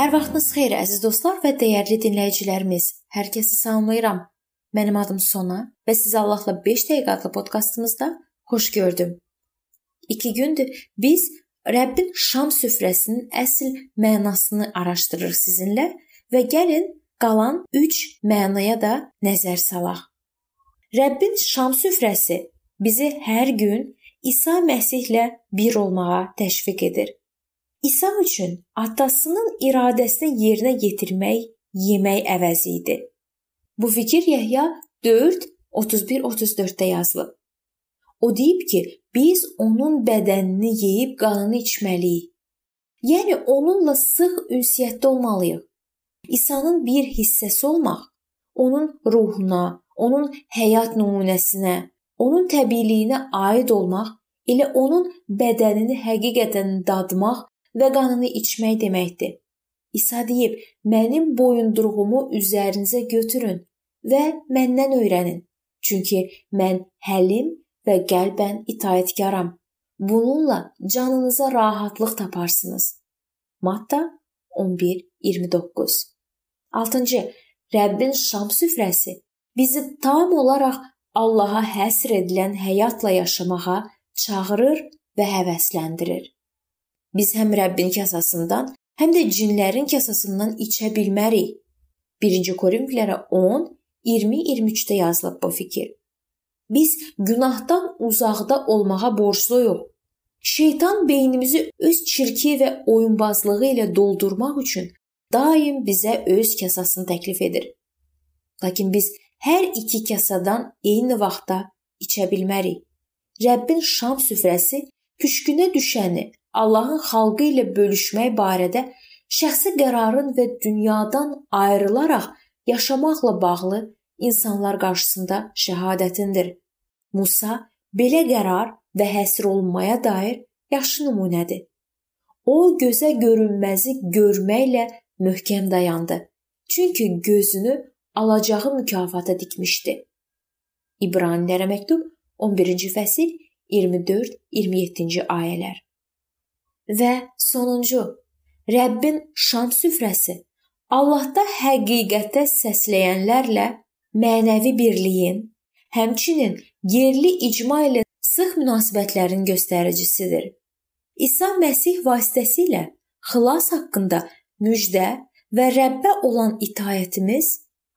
Hər vaxtınız xeyir əziz dostlar və dəyərli dinləyicilərimiz. Hər kəsi salamlayıram. Mənim adım Sona və sizi Allahla 5 dəqiqə adlı podkastımızda xoş gördüm. 2 gündür biz Rəbbin şam süfrəsinin əsl mənasını araşdırırıq sizinlə və gəlin qalan 3 mənaya da nəzər salaq. Rəbbin şam süfrəsi bizi hər gün İsa Məsihlə bir olmağa təşviq edir. İsa üçün atasının iradəsini yerinə yetirmək yemək əvəzi idi. Bu fikir Yəhya 4 31-34-də yazılıb. O deyib ki, biz onun bədənini yeyib qanını içməliyik. Yəni onunla sıx ünsiyyətdə olmalıyıq. İsa'nın bir hissəsi olmaq, onun ruhuna, onun həyat nümunəsinə, onun təbiiliyinə aid olmaq, elə onun bədənini həqiqətən dadmaq və qanını içmək deməkdir. İsa deyib: "Mənim boyunduruğumu üzərinizə götürün və məndən öyrənin, çünki mən həlim və qəlbən itaatkaram. Bununla canınıza rahatlıq taparsınız." Matta 11:29. 6-cı Rəbbin şam süfrəsi bizi tam olaraq Allaha həsr edilən həyatla yaşamağa çağırır və həvəsləndirir. Biz həm Rəbbin kasasından, həm də cinlərin kasasından içə bilmərik. 1-ci Korinflərə 10 20-23-də yazılıb bu fikir. Biz günahdan uzaqda olmağa borcluyuq. Şeytan beynimizi öz çirki və oyunbazlığı ilə doldurmaq üçün daim bizə öz kasasını təklif edir. Lakin biz hər iki kasadan eyni vaxtda içə bilmərik. Rəbbin şam süfrəsi püşkünə düşəni Allahın xalqı ilə bölüşmək barədə şəxsi qərarın və dünyadan ayrılaraq yaşamaqla bağlı insanlar qarşısında şəhadətindir. Musa belə qərar və həsr olunmaya dair yaxşı nümunədir. O gözə görünməzi görməklə möhkəm dayandı. Çünki gözünü alacağı mükafata dikmişdi. İbranilərə məktub 11-ci fəsil 24-27-ci ayələr. Və sonuncu, Rəbbin şam süfrəsi Allahda həqiqətə səsləyənlərlə mənəvi birliyin, həmçinin yerli icma ilə sıx münasibətlərin göstəricisidir. İsa Məsih vasitəsilə xilas haqqında müjdə və Rəbbə olan itaətimiz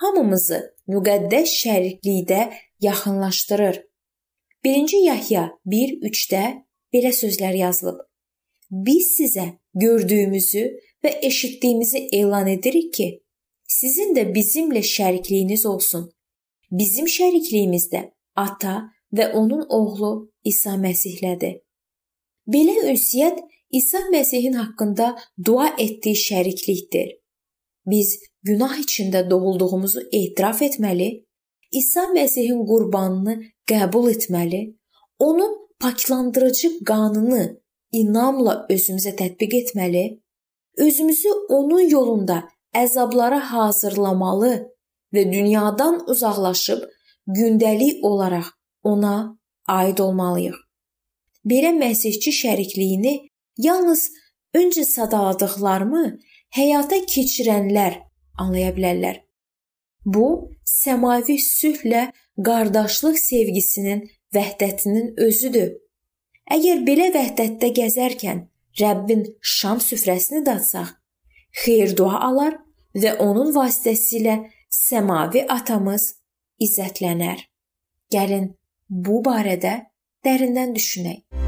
hamımızı müqəddəs şəriklikdə yaxınlaşdırır. 1-ci Yahya 1:3-də belə sözlər yazılıb: Biz sizə gördüyümüzü və eşitdiyimizi elan edirik ki, sizin də bizimlə şərikliyiniz olsun. Bizim şərikliyimiz də Ata və onun oğlu İsa Məsihlədir. Belə ünsiyyət İsa Məsihin haqqında dua etdiyi şəriklikdir. Biz günah içində doğulduğumuzu etiraf etməli, İsa Məsihin qurbanını qəbul etməli, onun paklandırıcı qanını inamla özümüzə tətbiq etməli, özümüzü onun yolunda əzablara hazırlamalı və dünyadan uzaqlaşıb gündəlik olaraq ona aid olmalıyıq. Belə məsihçi şərikliyini yalnız öncə sadaladıqlarımı həyata keçirənlər anlaya bilərlər. Bu səmavi sülhlə qardaşlıq sevgisinin vəhdətinin özüdür. Əgər belə vəhdətdə gəzərkən Rəbbin şam süfrəsini dadsaq, xeyir dua alar və onun vasitəsilə səmavi atamız izzətlənər. Gəlin bu barədə dərindən düşünək.